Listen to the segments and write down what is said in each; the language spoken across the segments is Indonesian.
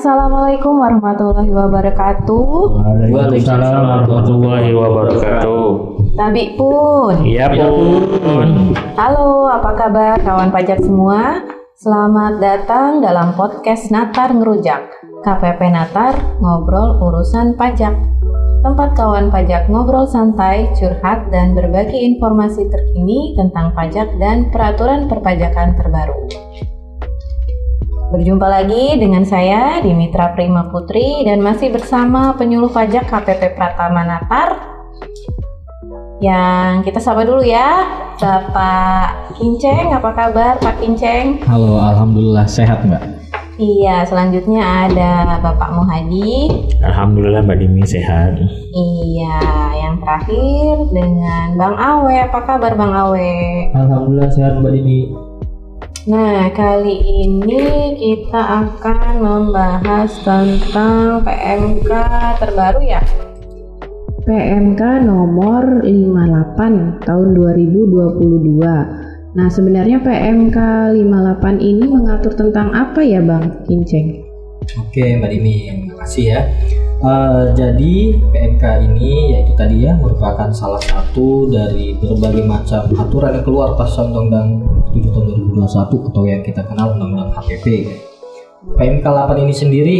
Assalamualaikum warahmatullahi wabarakatuh. Waalaikumsalam warahmatullahi wabarakatuh. Tabi pun. Iya pun. Halo, apa kabar kawan pajak semua? Selamat datang dalam podcast Natar Ngerujak. KPP Natar ngobrol urusan pajak. Tempat kawan pajak ngobrol santai, curhat, dan berbagi informasi terkini tentang pajak dan peraturan perpajakan terbaru. Berjumpa lagi dengan saya Dimitra Prima Putri dan masih bersama penyuluh pajak KPP Pratama Natar. Yang kita sapa dulu ya, Bapak Kinceng, apa kabar Pak Kinceng? Halo, alhamdulillah sehat mbak. Iya, selanjutnya ada Bapak Muhadi. Alhamdulillah Mbak Dimi sehat. Iya, yang terakhir dengan Bang Awe, apa kabar Bang Awe? Alhamdulillah sehat mbak Dini. Nah, kali ini kita akan membahas tentang PMK terbaru ya. PMK nomor 58 tahun 2022. Nah, sebenarnya PMK 58 ini mengatur tentang apa ya, Bang Kinceng? Oke mbak Dini, terima kasih ya. Eh, jadi PMK ini yaitu tadi ya merupakan salah satu dari berbagai macam aturan yang keluar pasal Undang-Undang 7 tahun 2021 atau yang kita kenal Undang-Undang HPP. PMK 8 ini sendiri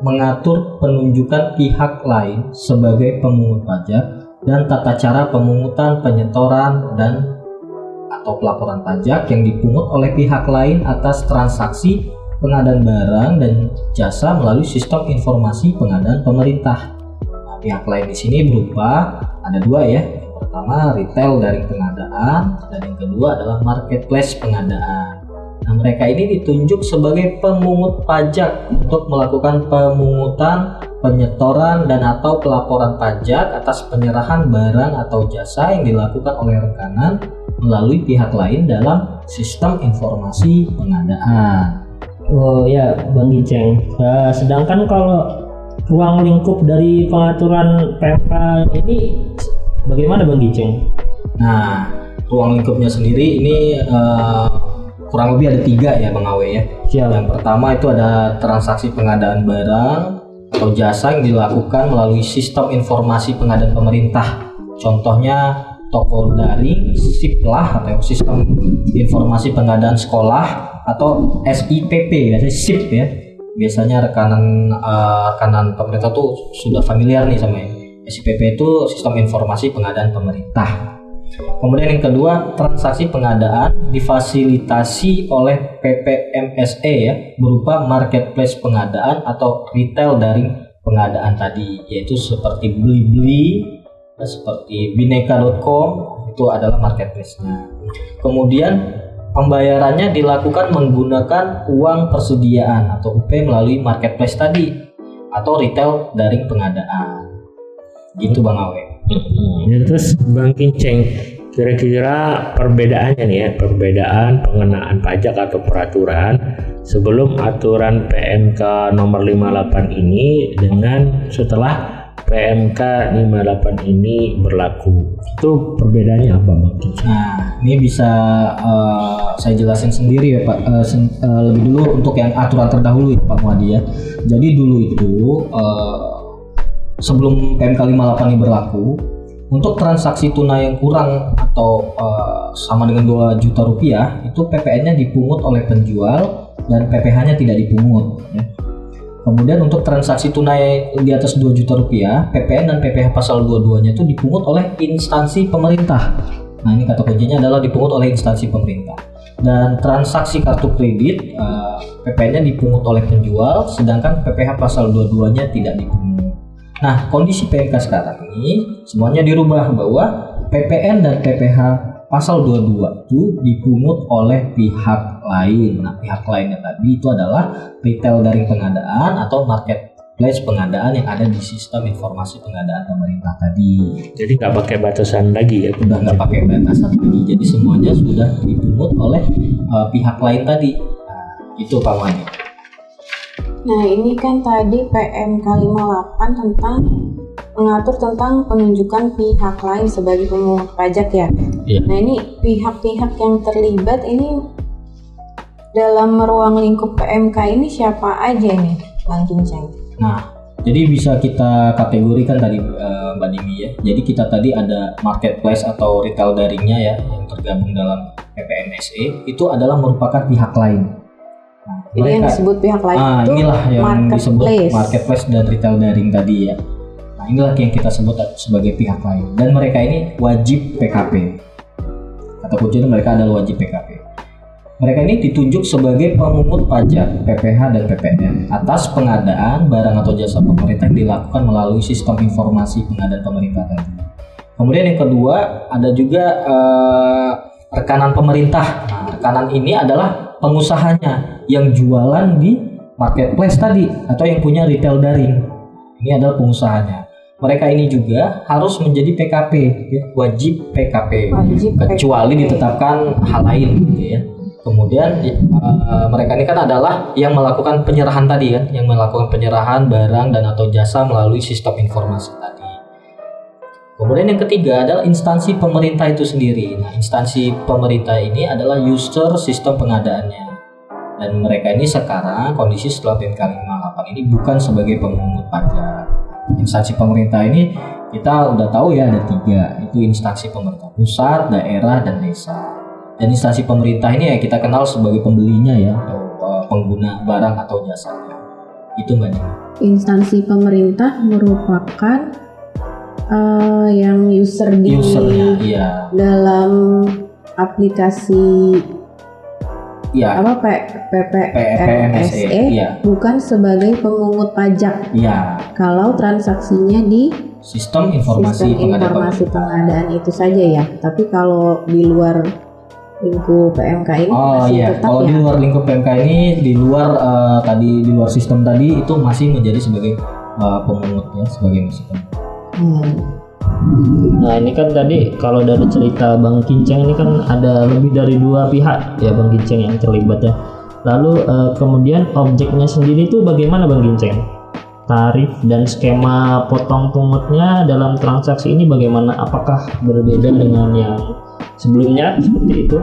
mengatur penunjukan pihak lain sebagai pemungut pajak dan tata cara pemungutan, penyetoran dan atau pelaporan pajak yang dipungut oleh pihak lain atas transaksi pengadaan barang dan jasa melalui sistem informasi pengadaan pemerintah. Nah, pihak lain di sini berupa ada dua ya. Yang pertama retail dari pengadaan dan yang kedua adalah marketplace pengadaan. Nah, mereka ini ditunjuk sebagai pemungut pajak untuk melakukan pemungutan, penyetoran dan atau pelaporan pajak atas penyerahan barang atau jasa yang dilakukan oleh rekanan melalui pihak lain dalam sistem informasi pengadaan. Oh ya Bang Giceng. Eh, sedangkan kalau ruang lingkup dari pengaturan PMK ini bagaimana Bang Giceng? Nah, ruang lingkupnya sendiri ini eh, kurang lebih ada tiga ya Bang Awe ya. Siap. Yang pertama itu ada transaksi pengadaan barang atau jasa yang dilakukan melalui sistem informasi pengadaan pemerintah. Contohnya toko daring, SIP-lah atau sistem informasi pengadaan sekolah atau SIPP biasanya SIP ya. Biasanya rekanan eh, rekanan pemerintah tuh sudah familiar nih sama ini. SIPP itu sistem informasi pengadaan pemerintah. Kemudian yang kedua, transaksi pengadaan difasilitasi oleh PPMSE ya, berupa marketplace pengadaan atau retail dari pengadaan tadi, yaitu seperti Blibli, ya, seperti bineka.com, itu adalah marketplace-nya. Kemudian pembayarannya dilakukan menggunakan uang persediaan atau UP melalui marketplace tadi atau retail dari pengadaan. Gitu Bang Awe. Ya, terus Bang Kinceng, kira-kira perbedaannya nih ya, perbedaan pengenaan pajak atau peraturan sebelum aturan PMK nomor 58 ini dengan setelah PMK 58 ini berlaku. Itu perbedaannya apa Kinceng? Nah, ini bisa eh, saya jelasin sendiri ya Pak. Eh, sen- eh, lebih dulu untuk yang aturan terdahulu ya Pak Muadi ya. Jadi dulu itu eh, sebelum PMK 58 ini berlaku, untuk transaksi tunai yang kurang atau eh, sama dengan 2 juta rupiah, itu PPN-nya dipungut oleh penjual dan PPh-nya tidak dipungut. ya. Kemudian untuk transaksi tunai di atas 2 juta rupiah, PPN dan PPh pasal 22-nya itu dipungut oleh instansi pemerintah. Nah ini kata kuncinya adalah dipungut oleh instansi pemerintah. Dan transaksi kartu kredit, eh, PPN-nya dipungut oleh penjual, sedangkan PPh pasal 22-nya tidak dipungut. Nah kondisi PMK sekarang ini semuanya dirubah bahwa PPN dan PPh pasal 22 itu dipungut oleh pihak lain. Nah, pihak lainnya tadi itu adalah retail dari pengadaan atau marketplace pengadaan yang ada di sistem informasi pengadaan pemerintah tadi. Jadi nggak pakai batasan lagi ya? Sudah nggak pakai batasan lagi, jadi semuanya sudah dipungut oleh uh, pihak lain tadi. Nah, itu Pak Wani. Nah, ini kan tadi PMK 58 tentang mengatur tentang penunjukan pihak lain sebagai pemungut pajak ya. Iya. Nah, ini pihak-pihak yang terlibat ini dalam ruang lingkup PMK ini siapa aja nih, Bang Kinceng? Nah, jadi bisa kita kategorikan tadi uh, Mbak Dimi ya. Jadi kita tadi ada marketplace atau retail daringnya ya yang tergabung dalam PPMSE itu adalah merupakan pihak lain. Nah, Jadi yang disebut pihak lain ah, itu inilah yang marketplace. disebut marketplace dan retail daring tadi ya. Nah, inilah yang kita sebut sebagai pihak lain dan mereka ini wajib PKP. Kata kuncinya mereka adalah wajib PKP. Mereka ini ditunjuk sebagai pemungut pajak PPH dan PPN atas pengadaan barang atau jasa pemerintah yang dilakukan melalui sistem informasi pengadaan pemerintah tadi. Kemudian yang kedua ada juga uh, rekanan pemerintah. Nah, rekanan ini adalah pengusahanya yang jualan di marketplace tadi atau yang punya retail daring. Ini adalah pengusahanya. Mereka ini juga harus menjadi PKP, ya, wajib PKP, wajib kecuali PKP. ditetapkan hal lain, gitu ya. Kemudian uh, mereka ini kan adalah yang melakukan penyerahan tadi kan, yang melakukan penyerahan barang dan atau jasa melalui sistem informasi tadi. Kemudian yang ketiga adalah instansi pemerintah itu sendiri. Nah, instansi pemerintah ini adalah user sistem pengadaannya. Dan mereka ini sekarang kondisi setelah PMK 58 ini bukan sebagai pemungut pajak. Instansi pemerintah ini kita udah tahu ya ada tiga, itu instansi pemerintah pusat, daerah, dan desa dan instansi pemerintah ini ya kita kenal sebagai pembelinya ya atau uh, pengguna barang atau jasa itu mbak instansi pemerintah merupakan uh, yang user di Usernya, iya. dalam aplikasi ya. apa P, PP, PMSE ya. bukan sebagai pemungut pajak. ya. Kalau transaksinya di sistem informasi sistem pengadaan informasi pengadaan itu saja ya. Tapi kalau di luar lingkup PMK ini oh masih iya tetap kalau ya? di luar lingkup PMK ini di luar uh, tadi di luar sistem tadi itu masih menjadi sebagai uh, pemungut ya sebagai musik hmm. Nah ini kan tadi kalau dari cerita Bang Kinceng ini kan ada lebih dari dua pihak ya Bang Kinceng yang terlibat ya. Lalu uh, kemudian objeknya sendiri itu bagaimana Bang Kinceng? Tarif dan skema potong pungutnya dalam transaksi ini bagaimana? Apakah berbeda dengan yang sebelumnya seperti itu.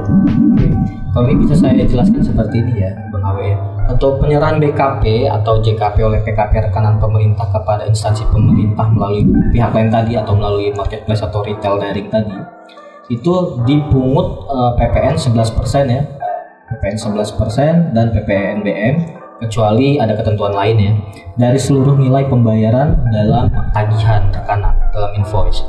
Ini bisa saya jelaskan seperti ini ya, Bang Awe. Untuk penyerahan BKP atau JKP oleh PKP rekanan pemerintah kepada instansi pemerintah melalui pihak lain tadi atau melalui marketplace atau retail daring tadi, itu dipungut uh, PPN 11% ya, PPN 11% dan PPNBM kecuali ada ketentuan lain ya dari seluruh nilai pembayaran dalam tagihan rekanan dalam invoice.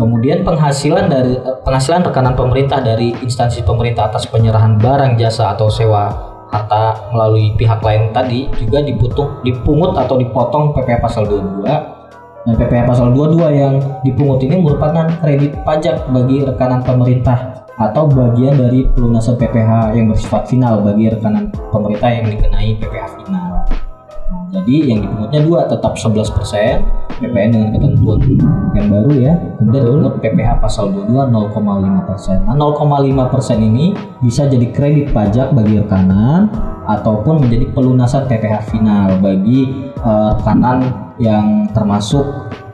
Kemudian penghasilan dari eh, penghasilan rekanan pemerintah dari instansi pemerintah atas penyerahan barang jasa atau sewa harta melalui pihak lain tadi juga diputung, dipungut atau dipotong PPh pasal 22 dan PPh pasal 22 yang dipungut ini merupakan kredit pajak bagi rekanan pemerintah atau bagian dari pelunasan PPh yang bersifat final bagi rekanan pemerintah yang dikenai PPh final. Nah, jadi yang dipungutnya dua tetap 11% PPN dengan ketentuan yang baru ya. Kemudian dipungut PPh pasal 22 0,5%. Nah, 0,5% ini bisa jadi kredit pajak bagi rekanan ataupun menjadi pelunasan PPh final bagi uh, rekanan yang termasuk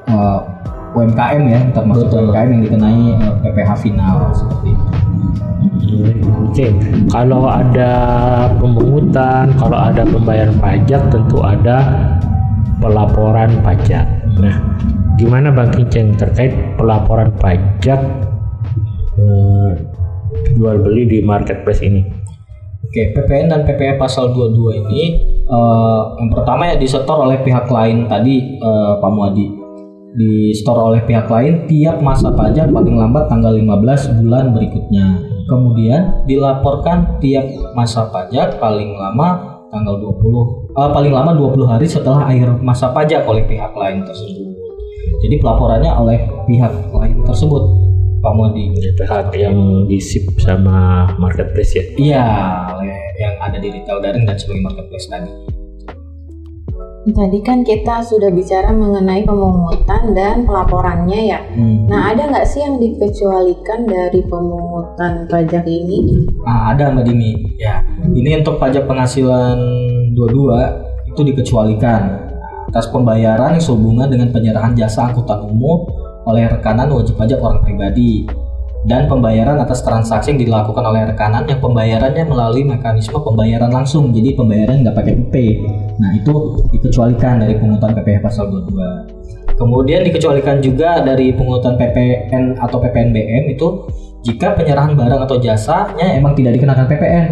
uh, UMKM ya termasuk Betul. UMKM yang dikenai uh, eh, PPh final seperti itu. Oke, kalau ada pemungutan, kalau ada pembayaran pajak, tentu ada pelaporan pajak. Nah, gimana Bang Kinceng terkait pelaporan pajak eh, jual beli di marketplace ini? Oke, PPN dan PPh pasal 22 ini uh, yang pertama ya disetor oleh pihak lain tadi uh, Pak Muadi di store oleh pihak lain tiap masa pajak paling lambat tanggal 15 bulan berikutnya. Kemudian dilaporkan tiap masa pajak paling lama tanggal 20 uh, eh, paling lama 20 hari setelah akhir masa pajak oleh pihak lain tersebut. Jadi pelaporannya oleh pihak lain tersebut. Pak Modi. Pihak yang disip sama marketplace ya? Iya, yang ada di retail daring dan sebagai marketplace tadi. Tadi kan kita sudah bicara mengenai pemungutan dan pelaporannya ya. Hmm. Nah ada nggak sih yang dikecualikan dari pemungutan pajak ini? Nah, ada Mbak Dini. Ya, ini untuk pajak penghasilan dua-dua itu dikecualikan atas pembayaran yang sehubungan dengan penyerahan jasa angkutan umum oleh rekanan wajib pajak orang pribadi. Dan pembayaran atas transaksi yang dilakukan oleh rekanan yang pembayarannya melalui mekanisme pembayaran langsung jadi pembayaran nggak pakai PP nah itu dikecualikan dari pungutan PPh pasal 22 kemudian dikecualikan juga dari pungutan PPN atau PPNBM itu jika penyerahan barang atau jasanya emang tidak dikenakan PPN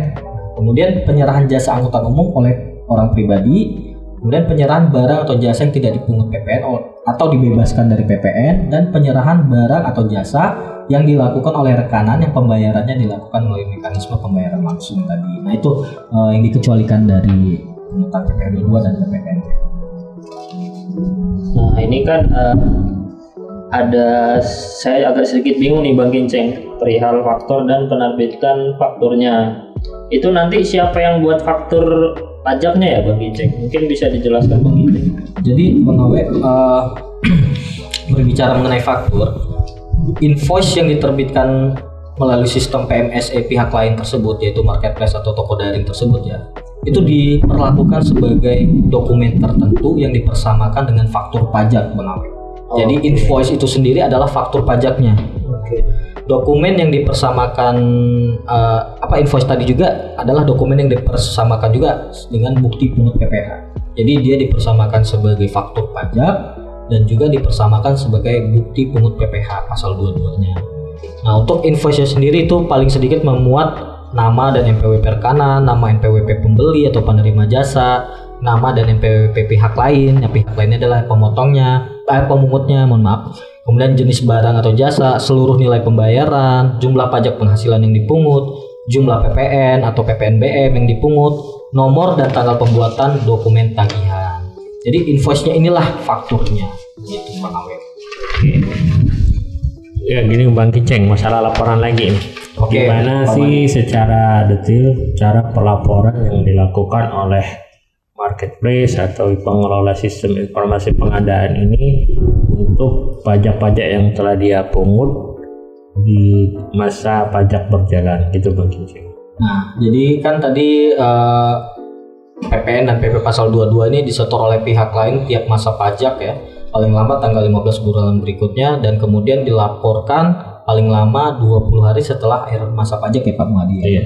kemudian penyerahan jasa angkutan umum oleh orang pribadi kemudian penyerahan barang atau jasa yang tidak dipungut PPN atau dibebaskan dari PPN dan penyerahan barang atau jasa yang dilakukan oleh rekanan yang pembayarannya dilakukan melalui mekanisme pembayaran langsung tadi. Nah itu uh, yang dikecualikan dari pungutan PPN 22 dan PPN. Nah ini kan uh, ada saya agak sedikit bingung nih Bang Kinceng perihal faktor dan penerbitan fakturnya. Itu nanti siapa yang buat faktur pajaknya ya Bang Kinceng? Mungkin bisa dijelaskan Bang Kinceng. Jadi Bang Awe uh, berbicara mengenai faktur, invoice yang diterbitkan melalui sistem PMSE pihak lain tersebut yaitu marketplace atau toko daring tersebut ya itu diperlakukan sebagai dokumen tertentu yang dipersamakan dengan faktur pajak Bang Awe. Oh, Jadi okay. invoice itu sendiri adalah faktur pajaknya. Okay. Dokumen yang dipersamakan uh, apa invoice tadi juga adalah dokumen yang dipersamakan juga dengan bukti pungut PPh. Jadi dia dipersamakan sebagai faktur pajak dan juga dipersamakan sebagai bukti pungut PPh pasal 22-nya. Nah, untuk invoice sendiri itu paling sedikit memuat nama dan NPWP rekanan, nama NPWP pembeli atau penerima jasa, nama dan NPWP pihak lain, yang pihak lainnya adalah pemotongnya, eh, pemungutnya, mohon maaf. Kemudian jenis barang atau jasa, seluruh nilai pembayaran, jumlah pajak penghasilan yang dipungut, jumlah PPN atau PPNBM yang dipungut, nomor dan tanggal pembuatan dokumen tagihan. Jadi invoice-nya inilah fakturnya gitu Bang Awe. Ya gini Bang Kiceng, masalah laporan lagi nih. Oke, Gimana sih secara detail cara pelaporan yang dilakukan oleh marketplace atau pengelola sistem informasi pengadaan ini untuk pajak-pajak yang telah dia pungut di masa pajak berjalan gitu Bang Kiceng. Nah, jadi kan tadi uh, PPN dan PP pasal 22 ini disetor oleh pihak lain tiap masa pajak ya paling lama tanggal 15 bulan berikutnya dan kemudian dilaporkan paling lama 20 hari setelah akhir masa pajak ya Pak Muhadi ya. Iya.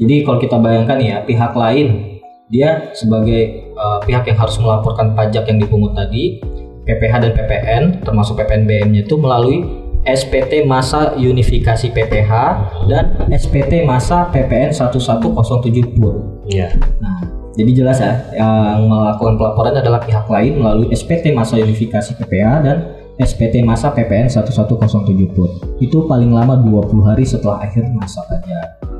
Jadi kalau kita bayangkan ya pihak lain dia sebagai uh, pihak yang harus melaporkan pajak yang dipungut tadi PPH dan PPN termasuk PPNBM-nya itu melalui SPT masa unifikasi PPH dan SPT masa PPN 1107 Iya. Nah, jadi jelas ya, yang melakukan pelaporan adalah pihak lain melalui SPT masa unifikasi PPA dan SPT masa PPN 1107 put. Itu paling lama 20 hari setelah akhir masa pajak.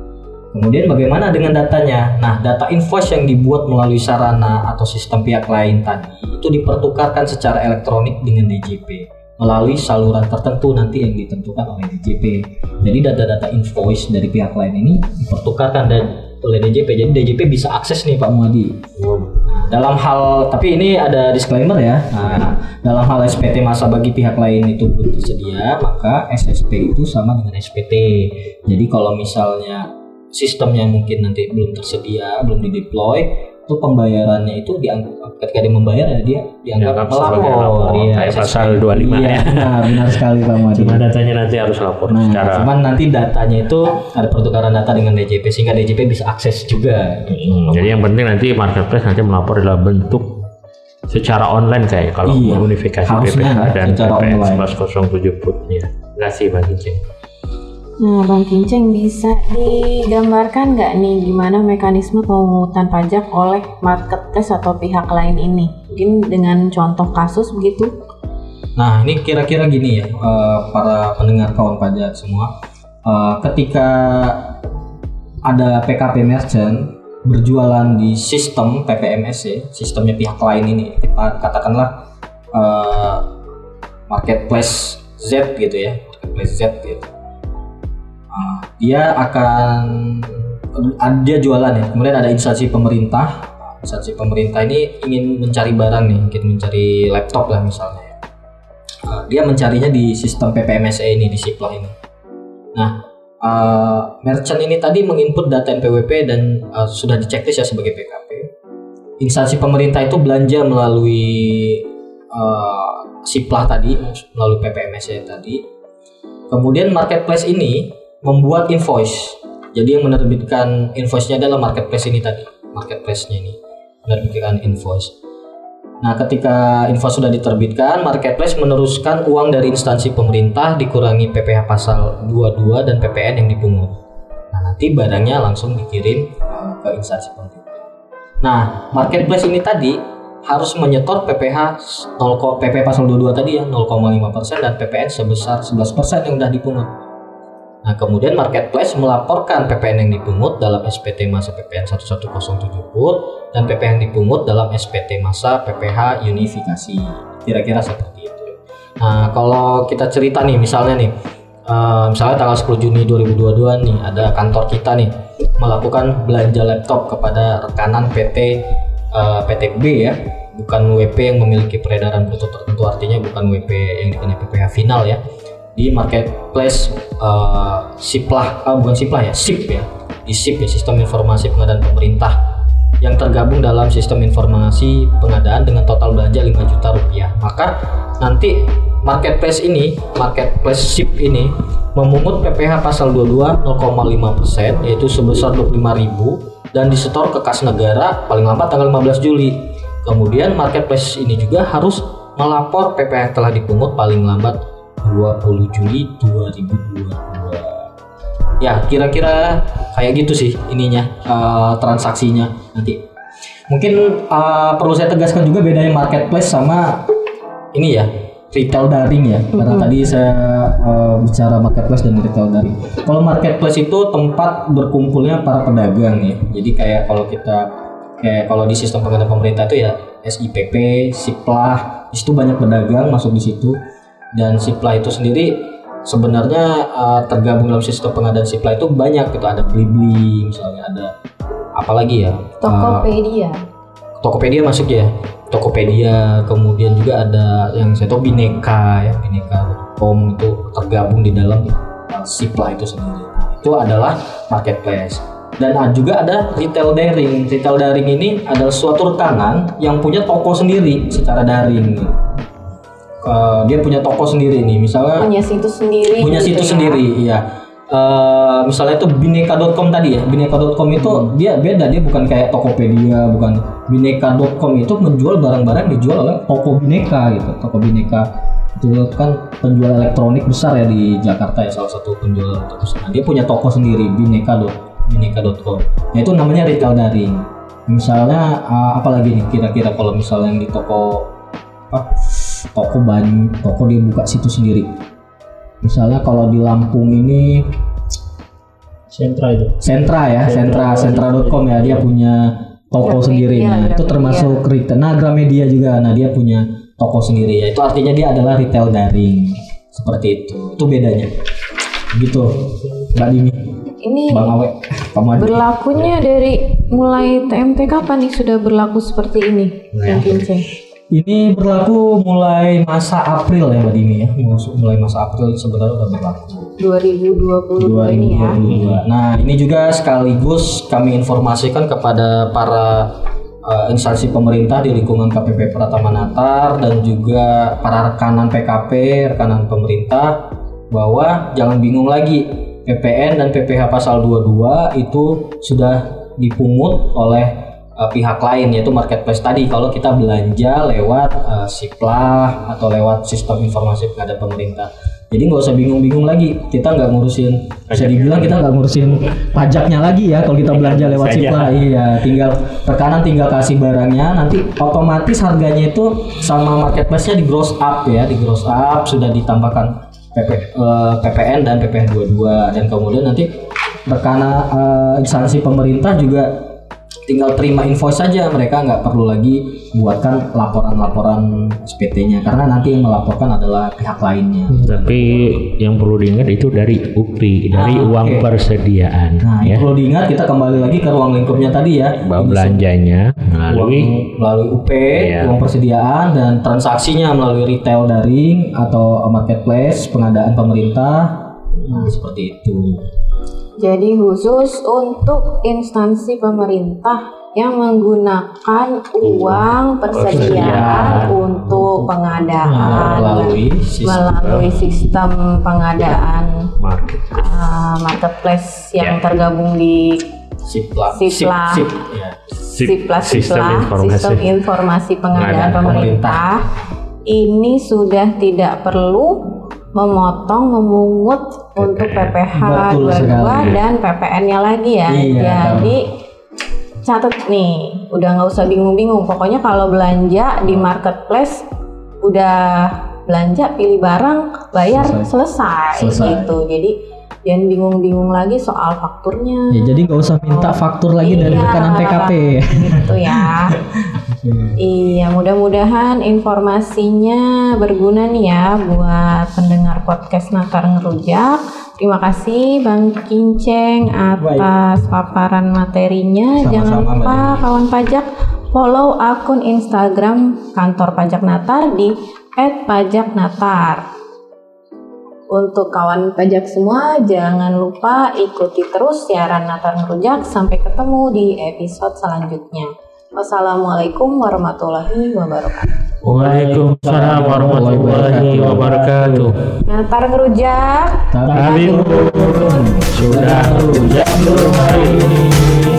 Kemudian bagaimana dengan datanya? Nah, data invoice yang dibuat melalui sarana atau sistem pihak lain tadi itu dipertukarkan secara elektronik dengan DJP melalui saluran tertentu nanti yang ditentukan oleh DJP. Jadi data-data invoice dari pihak lain ini dipertukarkan dan oleh DJP. Jadi DJP bisa akses nih Pak Muadi. Nah, dalam hal tapi ini ada disclaimer ya. Nah, dalam hal SPT masa bagi pihak lain itu belum tersedia, maka SSP itu sama dengan SPT. Jadi kalau misalnya sistemnya mungkin nanti belum tersedia, belum dideploy, itu pembayarannya itu dianggap ketika dia membayar ya dia dianggap melapor. ya kayak pasal 25 iya, ya. nah, benar sekali Pak Madi cuma datanya nanti harus lapor nah, secara cuman nanti datanya itu ada pertukaran data dengan DJP sehingga DJP bisa akses juga. Hmm, jadi yang penting nanti marketplace nanti melapor dalam bentuk secara online kayak kalau iya, unifikasi PPH dan PPN 1107 putnya. Terima kasih Bang Kincing Nah, Bang Kinceng bisa digambarkan nggak nih gimana mekanisme pemungutan pajak oleh marketplace atau pihak lain ini? Mungkin dengan contoh kasus begitu? Nah, ini kira-kira gini ya, uh, para pendengar kawan pajak semua. Uh, ketika ada PKP merchant berjualan di sistem PPMS ya, sistemnya pihak lain ini, kita katakanlah uh, marketplace Z gitu ya, marketplace Z gitu dia akan dia jualan ya. Kemudian ada instansi pemerintah. Instansi pemerintah ini ingin mencari barang nih mungkin mencari laptop lah misalnya. Uh, dia mencarinya di sistem PPMSE ini di Siplah ini. Nah uh, merchant ini tadi menginput data NPWP dan uh, sudah diceklis ya sebagai PKP instansi pemerintah itu belanja melalui uh, Siplah tadi melalui PPMSE tadi. Kemudian marketplace ini membuat invoice. Jadi yang menerbitkan invoice-nya adalah marketplace ini tadi, marketplace-nya ini menerbitkan invoice. Nah, ketika invoice sudah diterbitkan, marketplace meneruskan uang dari instansi pemerintah dikurangi PPh pasal 22 dan PPN yang dipungut. Nah, nanti barangnya langsung dikirim ke instansi pemerintah. Nah, marketplace ini tadi harus menyetor PPh 0, PPh pasal 22 tadi ya 0,5% dan PPN sebesar 11% yang sudah dipungut. Nah, kemudian marketplace melaporkan PPN yang dipungut dalam SPT masa PPN 1107 put dan PPN yang dipungut dalam SPT masa PPH unifikasi. Kira-kira seperti itu. Nah, kalau kita cerita nih misalnya nih uh, misalnya tanggal 10 Juni 2022 nih ada kantor kita nih melakukan belanja laptop kepada rekanan PT uh, PT B ya bukan WP yang memiliki peredaran bruto tertentu artinya bukan WP yang dikenai PPH final ya di marketplace uh, Siplah, uh, bukan Siplah ya, SIP ya, di SIP ya, Sistem Informasi Pengadaan Pemerintah yang tergabung dalam sistem informasi pengadaan dengan total belanja 5 juta rupiah. Maka nanti marketplace ini, marketplace SIP ini memungut PPh pasal 22 0,5% yaitu sebesar 25.000 dan disetor ke kas negara paling lambat tanggal 15 Juli. Kemudian marketplace ini juga harus melapor PPh telah dipungut paling lambat 20 Juli 2022 ya kira-kira kayak gitu sih ininya uh, transaksinya nanti. Mungkin uh, perlu saya tegaskan juga bedanya marketplace sama ini ya retail daring ya. Karena tadi saya uh, bicara marketplace dan retail daring. Kalau marketplace itu tempat berkumpulnya para pedagang ya. Jadi kayak kalau kita kayak kalau di sistem pengadaan pemerintah itu ya SIPP, Siplah, di situ banyak pedagang masuk di situ dan Sipla itu sendiri sebenarnya uh, tergabung dalam sistem pengadaan Sipla itu banyak gitu. Ada Blibli misalnya ada apalagi ya? Tokopedia. uh, Tokopedia masuk ya? Tokopedia kemudian juga ada yang saya tahu Bineka ya Bineka.com itu tergabung di dalam uh, Sipla itu sendiri. Itu adalah marketplace. Dan juga ada retail daring. Retail daring ini adalah suatu rekanan yang punya toko sendiri secara daring uh, dia punya toko sendiri nih misalnya punya situs sendiri punya gitu situs ya. sendiri iya. Uh, misalnya itu bineka.com tadi ya bineka.com itu Hmm. dia beda dia bukan kayak Tokopedia bukan. Bineka.com itu menjual barang-barang dijual oleh toko bineka gitu. Toko bineka itu kan penjual elektronik besar ya di Jakarta ya salah satu penjual terbesar Nah, dia punya toko sendiri bineka bineka.com nah itu namanya retail daring. Misalnya uh, apa lagi nih kira-kira kalau misalnya yang di toko apa toko ban toko dia buka situs sendiri. Misalnya kalau di Lampung ini sentra itu? Sentra ya Sentra. Sentra.com ya dia punya toko Gramedia, sendiri. nah itu Gramedia. termasuk retail. Nah Gramedia juga nah dia punya toko sendiri. Ya itu artinya dia adalah retail daring. Seperti itu. Itu bedanya. Gitu Mbak Dini. Ini Bang Awe berlakunya dari mulai TMT kapan nih sudah berlaku seperti ini? Nah. Kinceng? Ini berlaku mulai masa April ya Mbak Dini ya. Mulai masa April sebenarnya udah berlaku. 2022 ini ya. 2022. Nah, ini juga sekaligus kami informasikan kepada para uh, instansi pemerintah di lingkungan KPP Pratama Natar dan juga para rekanan PKP, rekanan pemerintah bahwa jangan bingung lagi PPN dan PPH pasal 22 itu sudah dipungut oleh uh, pihak lain yaitu marketplace tadi kalau kita belanja lewat uh, Siplah atau lewat sistem informasi pengadaan pemerintah. Jadi nggak usah bingung-bingung lagi. Kita nggak ngurusin, bisa dibilang kita nggak ngurusin pajaknya lagi ya kalau kita belanja lewat Saja. Siplah. Iya, tinggal rekanan tinggal kasih barangnya, nanti otomatis harganya itu sama marketplace-nya di gross up ya, di gross up sudah ditambahkan PP, eh, PPN dan PPN 22 dan kemudian nanti rekanan eh, instansi pemerintah juga tinggal terima invoice saja mereka nggak perlu lagi buatkan laporan-laporan SPT-nya karena nanti yang melaporkan adalah pihak lainnya. Tapi yang perlu diingat itu dari UPI, dari Ah, uang persediaan Nah, ya. perlu diingat kita kembali lagi ke ruang lingkupnya tadi ya. Bahwa belanjanya uang melalui melalui UP, Iya. uang persediaan dan transaksinya melalui retail daring atau marketplace pengadaan pemerintah. Nah, seperti itu. Jadi khusus untuk instansi pemerintah yang menggunakan uang persediaan untuk pengadaan melalui sistem melalui sistem pengadaan Market. uh, marketplace yang Ya. tergabung di Sipla Sipla. Sip, sip, ya. Si- Sipla sistem informasi. sistem informasi pengadaan Pengadaan pemerintah ini sudah tidak perlu memotong memungut untuk PPH Betul 22 sekali. dan PPN-nya lagi ya. Iya, Jadi catat nih, udah nggak usah bingung-bingung. Pokoknya kalau belanja di marketplace udah belanja pilih barang bayar selesai, Selesai. gitu. Jadi jangan bingung-bingung lagi soal fakturnya. Ya, jadi nggak usah minta faktur lagi dari Iya. rekanan TKP. gitu ya. Iya, mudah-mudahan informasinya berguna nih ya buat pendengar podcast Natar Ngerujak. Terima kasih Bang Kinceng atas paparan materinya. Sama-sama, Jangan lupa kawan pajak follow akun Instagram kantor pajak Natar di @pajaknatar. Untuk kawan pajak semua, jangan lupa ikuti terus siaran Natar Ngerujak sampai ketemu di episode selanjutnya. Wassalamualaikum warahmatullahi wabarakatuh. Waalaikumsalam warahmatullahi wabarakatuh. Natar Ngerujak. Tapi sudah rujak belum hari ini.